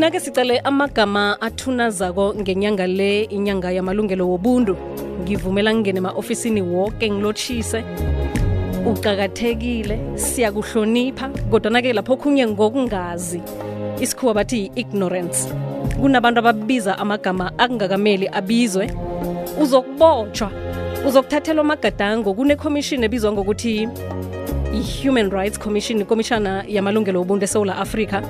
thina ke sicale amagama athunazako ngenyanga le inyanga yamalungelo wobuntu. Ngivumela ngingene ema-ofisini woke ngilotshise uqakathekile siyakuhlonipha kodwana-ke lapho khunye ngokungazi isikhuwa bathi yi-ignorance kunabantu ababiza amagama akungakameli abizwe. Uzokubotshwa uzokuthathelwa amagadango. Kunekhomishini ebizwa ngokuthi i-human rights commission ikomishana yamalungelo obuntu esewula afrika.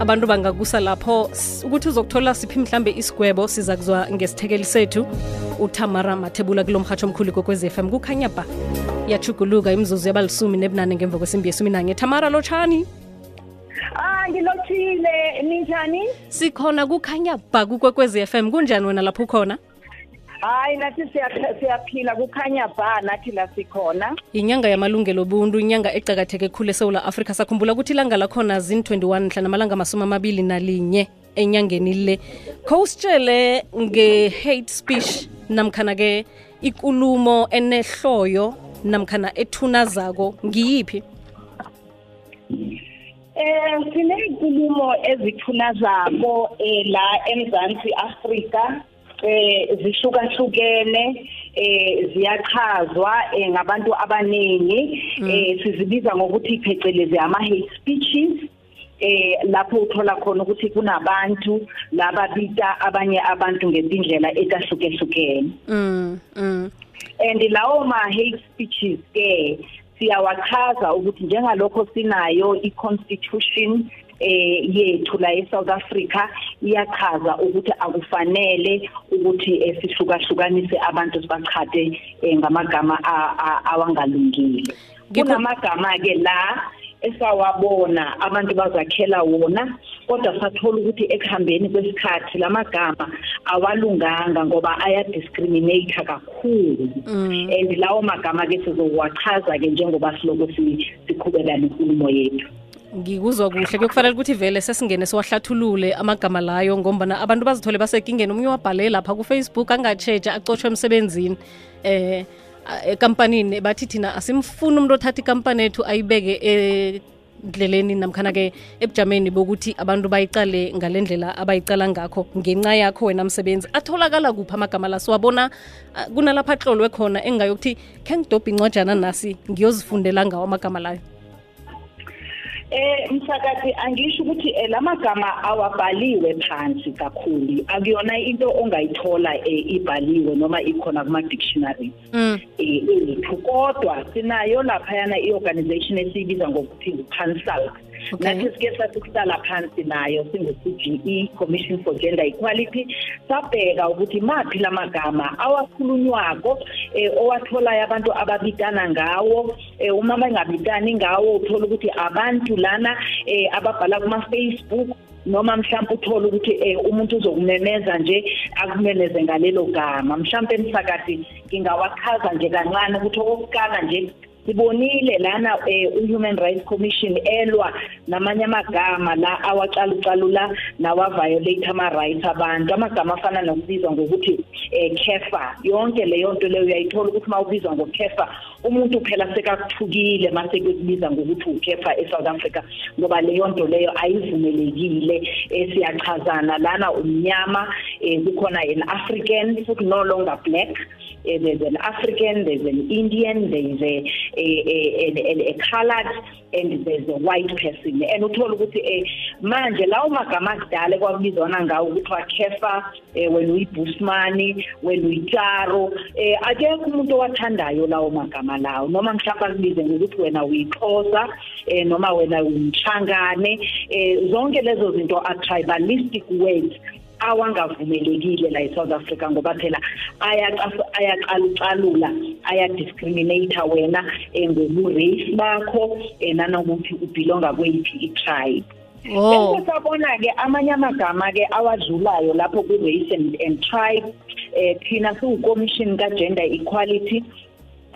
Abantu bangakusa lapho ukuthi uzokuthola siphi mhlambe isigwebo siza kuzwa ngesithekeli sethu. Utamara mathebula kulo mhatsho omkhulu kokwez FM kukhanya ba yachuguluka imzuzu yabalisumi nebunane ngemva kwesimbi yesumi nanye. Tamara lotshani Ah ngilothile. Ninjani? sikhona kukhanya ba kukwekwez FM kunjani wena lapho ukhona Hayi nathi siyaphila kukhanya ba nathi la sikhona. inyanga yamalungelo obuntu inyanga ecakatheke khulu esewula afrika. Sakhumbula ukuthi ilanga lakhona zin-21 mhla namalanga amasumi amabili nalinye enyangeni le. Kho usitshele nge-hate speech namkhana-ke ikulumo enehloyo namkhana ethunazako ngiyiphi? Eh siney'nkulumo ezithunazako eh la eMzansi Afrika eh zihlukahlukene eh ziyachazwa eh, ngabantu abaningi eh sizibiza ngokuthi phecelezi ama hate speeches eh lapho uthola khona ukuthi kunabantu lababita abanye abantu ngezindlela etahlukehlukene mm, mm. and lawo ma hate speeches ke siyawachaza ukuthi njengalokho sinayo i-constitution eh yethu la eSouth Africa iyachaza ukuthi akufanele ukuthi eh, sihlukahlukanise abantu sibachade eh, ngamagama a- a- awangalungile. Ngikho- kunamagama ke la esawabona abantu bazakhela wona kodwa sathola ukuthi ekuhambeni kwesikhathi lamagama awalunganga ngoba ayadiscriminate kakhulu. Mm. and lawo magama ke sizowachaza ke njengoba siloko si- siqhubeka nenkulumo yethu. Ngikuzwa kuhle kuyokufanele ukuthi vele sesingene siwahlathulule amagama layo ngombana abantu bazithole basekingeni. Omunye wabhale lapha kufacebook angatshetsha acotshwe emsebenzini eh ekampanini. Bathi thina asimfuni umuntu othatha ikampani ethu ayibeke endleleni namkhana-ke ebujameni bokuthi abantu bayicale ngale ndlela abayicala ngakho ngenxa yakho wena msebenzi. Atholakala kuphi amagama la? Siwabona kunalapho kunalapha atlolwe khona engingayokuthi khe ngidobhe incwajana nasi ngiyozifundela ngawo amagama layo Eh msakazi angisho ukuthi eh, lamagama awabhaliwe phansi kakhulu akuyona into ongayithola eh, ibhaliwe noma ikhona kuma dictionary mm. eh ethu kodwa sinayo laphayana i-organization esiyibiza ngokuthi ngu-consult Okay. Nathi sike sathi kuhlala phansi nayo singu-CGE Commission for Gender Equality. Sabheka ukuthi maphi lamagama awakhulunywako eh, owatholayo abantu ababitana ngawo eh, uma bengabitani ngawo uthola ukuthi abantu lana eh, ababhala kuma-Facebook noma mhlawumbe uthola ukuthi eh, umuntu uzokumemeza nje akumemeze ngalelo gama. Mhlawumbe emsakati ngingawachaza nje kancane ukuthi okokuqala nje sibonile lana eh, u-human rights commission elwa namanye amagama la awacalucalula nawa-violate ama-rights abantu. Amagama afana nokubizwa ngokuthi eh, kefa yonke leyo nto leyo uyayithola ukuthi uma ubizwa ngokefa umuntu phela sekakuthukile mase kubiza ngokuthi ukefa eSouth Africa ngoba leyo nto leyo ayivumelekile eh, siyachazana. Lana umnyama eh, kukhona an African futhi no longer black. Eh, there's an African, there's an Indian, there's a a a, a, a colored and there's a white person. And uthola ukuthi eh manje lawo magama akudala kwakubizwana ngawo ukuthi wakhefa eh, wena uyibusmani wena uyitaro eh akekho umuntu owathandayo lawo magama lawo. Noma mhlawumbe akubize ngokuthi wena uyixhosa eh noma wena umchangane eh zonke lezo zinto are tribalistic words. Awangavumelekile la eSouth Africa ngoba phela ayacalucalula ayadiscriminate wena eh, ngobu-race bakho eh, nanokuthi ubelonga kweyiphi i-tribe oh. bese sabona ke amanye amagama ke awadlulayo lapho ku race and, and tribe eh thina siwukommission ka gender equality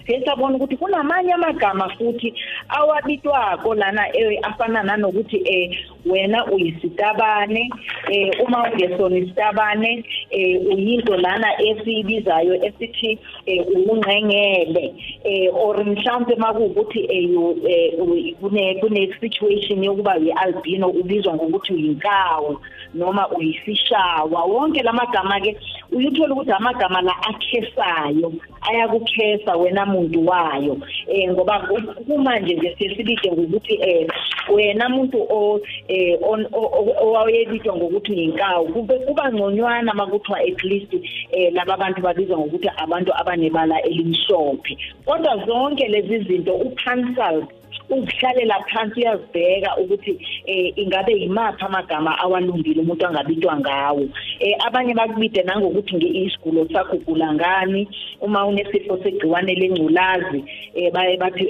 sesabona ukuthi kunamanye amagama futhi awabitwako lana eh, afana nanokuthi eh wena uyisitabane eh uma ungesona isitabane eh uyinto lana esibizayo esithi eh ungqengele eh or mhlawumbe makuwukuthi eh eh, kune kune situation yokuba uyi-albino ubizwa ngokuthi uyinkawu noma uyisishawa. Wonke lamagama ke uyuthola ukuthi amagama la akhesayo ayakukhesa wena muntu wayo eh ngoba ku- kumanje nje sesibide ngokuthi eh wena muntu o eh on- o- o- owayebizwa ngokuthi uyinkawu kube kuba ngconywana makuthiwa at least eh laba bantu babizwa ngokuthi abantu abanebala elimhlophe. Kodwa zonke lezi zinto upansal ukuhlalela phansi uyazibheka ukuthi eh ingabe yimaphi amagama awalungile umuntu angabitwa ngawo. Eh abanye bakubide nangokuthi ngeisigulo sakho ugula ngani uma unesifo segciwane lengculazi eh baye bathi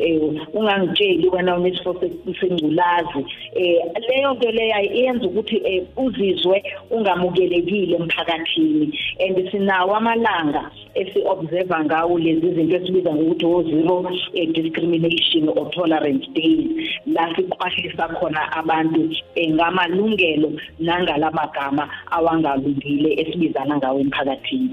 ungangitsheli wena unesifo se- sengculazi. Leyo nto leyo iyenza ukuthi uzizwe ungamukelekile emphakathini. And sinawo amalanga esi-observa ngawo lezi zinto esibiza ngokuthi o-zero eh, discrimination or tolerance. Days la siqwashisa khona abantu eh, ngamalungelo nangalamagama awangalungile esibizana ngawo emphakathini.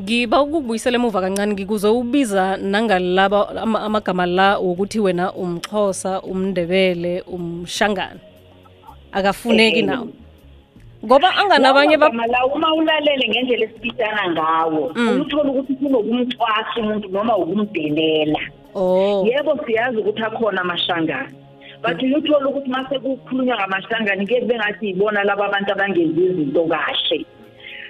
Ngiba ukubuyisela emuva kancane ngikuze ubiza nangalaba ama- amagama la wokuthi wena umxhosa umndebele umshangana akafuneki Eh, nawo. Ngoba anganabanye ba Lawo magama la uma ulalele ngendlela esibitana ngawo Mm. uthola ukuthi kunokumcwasa umuntu noma ukumdelela. Oh. Yebo siyazi ukuthi akhona amashangana. But uyuthola ukuthi mase kukhulunywa ngamashangana ke kube ngathi ibona laba abantu abangenzi izinto kahle.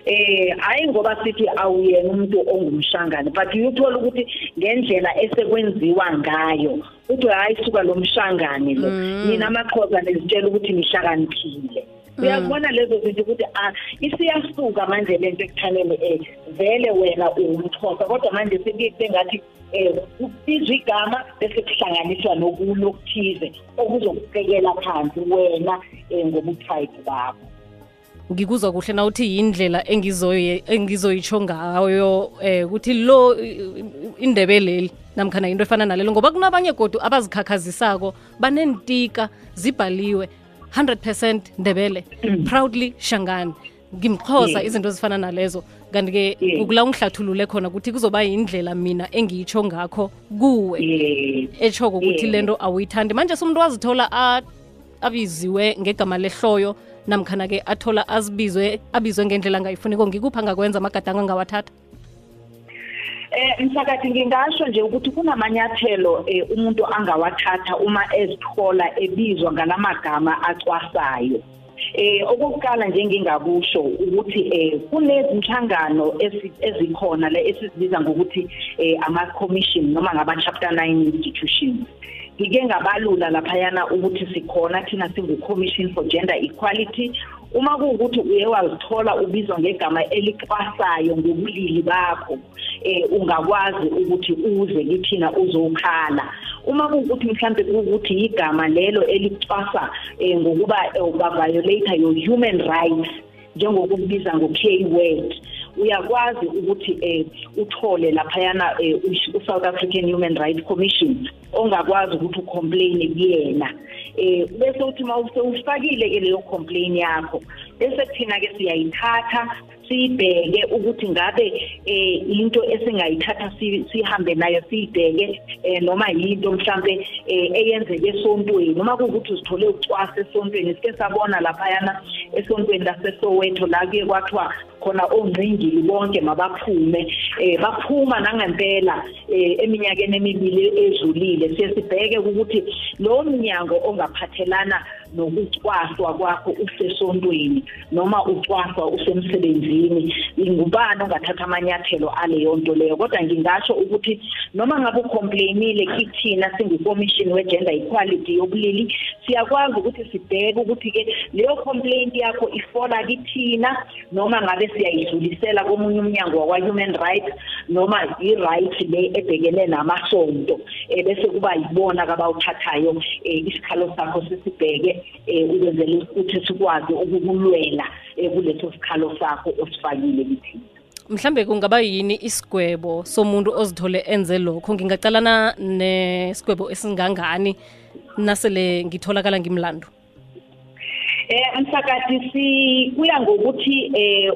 Eh hayi ngoba sithi awuyena umuntu ongumshangane but uyuthola ukuthi ngendlela esekwenziwa ngayo uthi hayi suka lo mshangane lo. Mina amaqhoza nezitshela ukuthi nihlakaniphile. Uyabona lezo zinto ukuthi ah isiyasuka manje lento ekuthaneni eh vele wena uwumxhosa kodwa manje sekuye ngathi eh ubizwa igama bese kuhlanganiswa nokunye okuthize okuzokubekela phansi wena eh ngobutype bakho. Ngikuzwa kuhle na uthi yindlela engizoye engizoyitsho ngayo eh ukuthi lo i- indebeleli namkhana into efana nalelo ngoba kunabanye godu abazikhakhazisako banentika zibhaliwe 100% ndebele. Proudly shangani. Ngimxhosa izinto ezifana nalezo. Kanti-ke ukula kula ungihlathulule khona ukuthi kuzoba yindlela mina engiyitsho ngakho kuwe. Etsho etshoko ukuthi lento awuyithandi. Manje sumuntu wazithola a- abiziwe ngegama lehloyo namkhana-ke athola azibizwe abizwe ngendlela angayifuniko ngikuphi angakwenza amagadanga angawathatha Eh msakathi ngingasho nje ukuthi kunamanyathelo eh, umuntu angawathatha uma ezithola ebizwa ngalamagama acwasayo. Eh okokuqala nje ngingakusho ukuthi eh kunezinhlangano ezi- ezikhona le esizibiza ngokuthi eh ama commission noma ngaba chapter 9 institutions. ngike ngabalula laphayana ukuthi sikhona thina singu-commission for gender equality uma kuwukuthi uye wazithola ubizwa ngegama elicwasayo ngobulili bakho eh ungakwazi ukuthi uze kithina uzokhala. Uma kuwukuthi mhlambe kuwukuthi igama lelo elicwasa eh, ngokuba eh, uba violator your human rights njengokubiza ngo-K word uyakwazi ukuthi eh uthole laphayana eh, u- u-South African Human Rights Commission ongakwazi ukuthi ucomplain kuyena. Eh bese uthi mawuse ufakile ke leyo complaint yakho bese thina ke siyayithatha. Siyibheke ukuthi ngabe eh into esingayithatha si- sihambe nayo siyibheke eh noma yinto mhlambe eh, eyenzeke esontweni. Noma kuwukuthi uzithole ucwasa esontweni sike sabona laphayana esontweni laseSoweto la kuye kwathiwa khona ongqingili bonke mabaphume. Eh baphuma nangempela eh eminyakeni emibili edlulile. Siye sibheke ukuthi lo mnyango ongaphathelana nokucwaswa kwakho usesontweni noma ucwaswa usemsebenzini. Ingubani ongathatha amanyathelo aleyo nto leyo? Kodwa ngingasho ukuthi noma ngabe ucomplainile kithina singu-commission we-gender equality yobulili siyakwazi ukuthi sibheke ukuthi-ke leyo complaint yakho ifola kithina noma ngabe siyayidlulisela komunye umnyango wakwa-human rights noma i-right le ebhekene namasonto um bese kuba yibona kabawuthathayo um isikhalo sakho sisibheke um ukwenzela ukuthi sikwazi ukukulwela. Um kuleso sikhalo sakho osifakile kithina mhlambe kungaba yini isigwebo somuntu ozithole enze lokho? Ngingacalana nesigwebo esingangani nasele ngitholakala ngimlando Eh msakati si kuya ngokuthi eh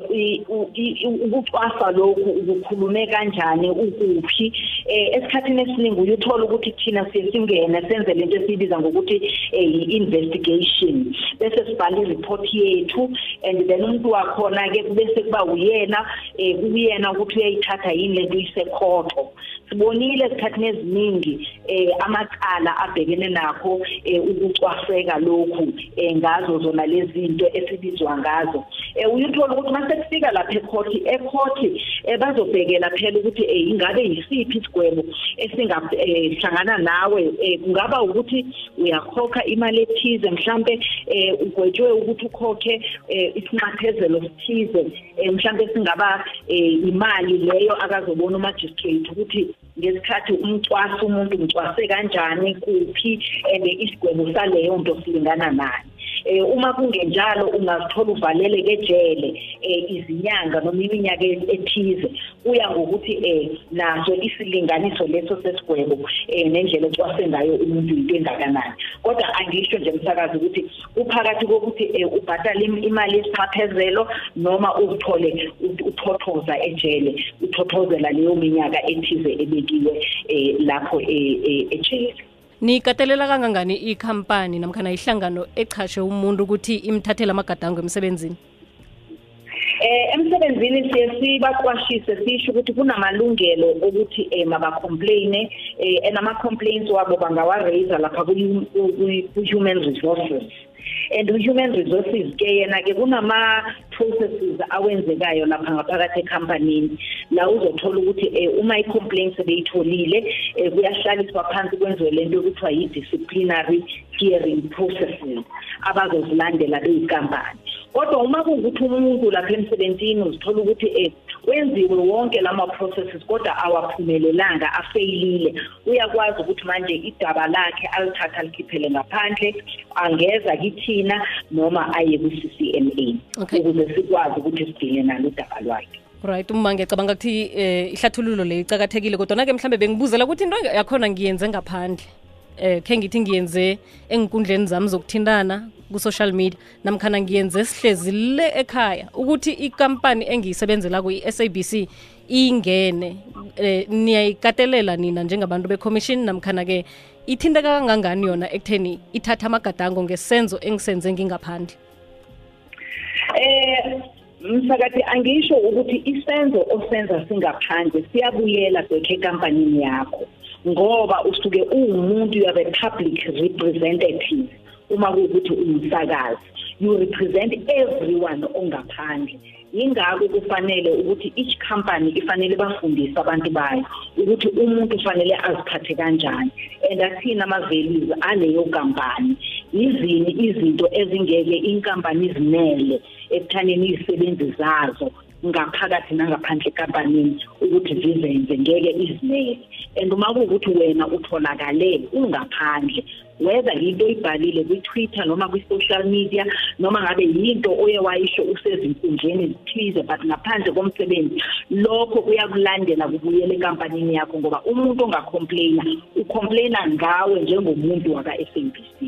ukucwasa lokhu ukukhulume kanjani ukuphi? Eh esikhathini esiningi uyuthola ukuthi thina siye singene senze lento esibiza ngokuthi eh, i-investigation. Bese sibhala i-report yethu and then umuntu wakhona ke bese kuba uyena eh kuyena ukuthi uyayithatha yini lento isekhotho. Sibonile esikhathini eziningi eh amacala abhekene nakho eh ukucwaseka lokhu ngazo zona lezi zinto esibizwa ngazo. Eh uyuthola ukuthi mase kufika lapha ecourt ecourt eh bazobhekela phela ukuthi eh ingabe yisiphi isigwebo esingahlangana nawe. Eh kungaba ukuthi uyakhokha imali ethize mhlambe eh ugwetshwe ukuthi ukhokhe eh isinxaphezelo sithize eh mhlambe singaba eh imali leyo akazobona umagistrate ukuthi ngesikhathi umcwasa umuntu umcwase kanjani kuphi and isigwebo saleyo nto silingana nani eh uma kungenjalo ungazithola uvalele kejele eh izinyanga noma iminyaka ethize kuya ngokuthi eh naso isilinganiso leso sesigwebo eh nendlela ecwase ngayo umuntu into engakanani. Kodwa angisho nje umsakazi ukuthi uphakathi kokuthi eh ubhatala im- imali yesiqaphezelo noma uzithole ut- uthothoza ejele uthothozela leyo minyaka ethize ebekiwe eh lapho eh eh, ejele nikatelela kangangani ikhampani namkhana ihlangano echashe umuntu ukuthi imthathele amagadango emsebenzini Eh emsebenzini siye sibaqwashise sisho ukuthi kunamalungelo ukuthi eh mabacomplain eh enama complaints wabo bangawa raise lapha ku ku- human resources. And human resources ke yena ke kunama processes awenzekayo lapha ngaphakathi ecompanyini la uzothola ukuthi eh uma i-complaint sebeyitholile eh kuyahlaliswa phansi kwenziwe lento okuthiwa yi-disciplinary hearing processes abazozilandela beyikampani kodwa uma kuwukuthi umuntu lapha emsebenzini uzithola ukuthi eh wenziwe wonke lama processes kodwa awaphumelelanga afeyilile. Uyakwazi ukuthi manje idaba lakhe alithatha alikhiphele ngaphandle angeza kithina noma aye ku-CCMA Okay. ukuze sikwazi ukuthi sidile nalo udaba lwakhe. Right uma ngiyacabanga ukuthi eh ihlathululo le icakathekile kodwa ke mhlambe bengibuzela ukuthi into yakhona ngiyenze ngaphandle. Eh khe ngithi ngiyenze enkundleni zami zokuthintana ku-social media namkhana ngiyenze sihlezi le ekhaya ukuthi ikampani engiyisebenzela ku-SABC ingene eh niyayikatelela nina njengabantu becommission namkhana ke ithinteka kangangani yona ekutheni ithatha amagadango ngesenzo engisenze ngingaphandle? Eh msakathi angisho ukuthi isenzo osenza singaphandle siyabuyela kwekhe ekampanini yakho ngoba usuke uwumuntu you are a public representative. Uma kuwukuthi umsakazi you represent everyone ongaphandle. Ingakho kufanele ukuthi each company ifanele bafundise abantu bayo ukuthi umuntu ufanele aziphathe kanjani. And athina ama-values aleyo kampani yizini izinto ezingeke inkampani izimele ekuthaneni izisebenzi zazo? Ngaphakathi nangaphandle ekampanini ukuthi zizenze ngeke izimele and uma kuwukuthi wena utholakale ungaphandle whether yinto oyibhalile kwi-twitter noma kwi-social media noma ngabe yinto oye wayisho usezinkundleni zithize but ngaphandle komsebenzi lokho kuyakulandela kubuyela enkampanini yakho ngoba umuntu ongacomplaina ucomplaina ngawe njengomuntu waka-SABC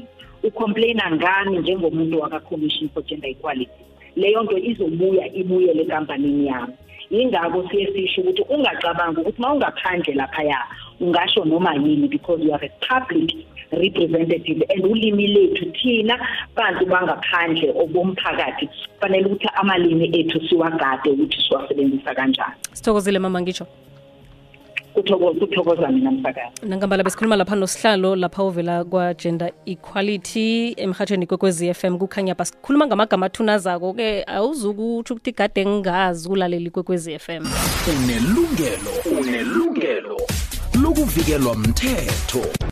ucomplaina ngami njengomuntu waka-commission for gender equality. Leyo nto izobuya ibuyele enkampanini yami. Yingakho siye sisho ukuthi ungacabangi ukuthi uma ungaphandle laphaya ungasho noma yini because you are a public representative and ulimi lethu thina bantu bangaphandle obomphakathi kufanele ukuthi amalimi ethu siwagade ukuthi siwasebenzisa kanjani. Sithokozile mama ngisho kuthokoza mina msakazi. Nangambala besikhuluma lapha nosihlalo lapha ovela kwa-gender equality emhatshweni kwekwezi FM kukhanya ba sikhuluma ngamagama athunazako-ke awuzukutsho ukuthi gade ngingazi ulaleli ikwekwez FM unelungelo unelungelo lokuvikelwa mthetho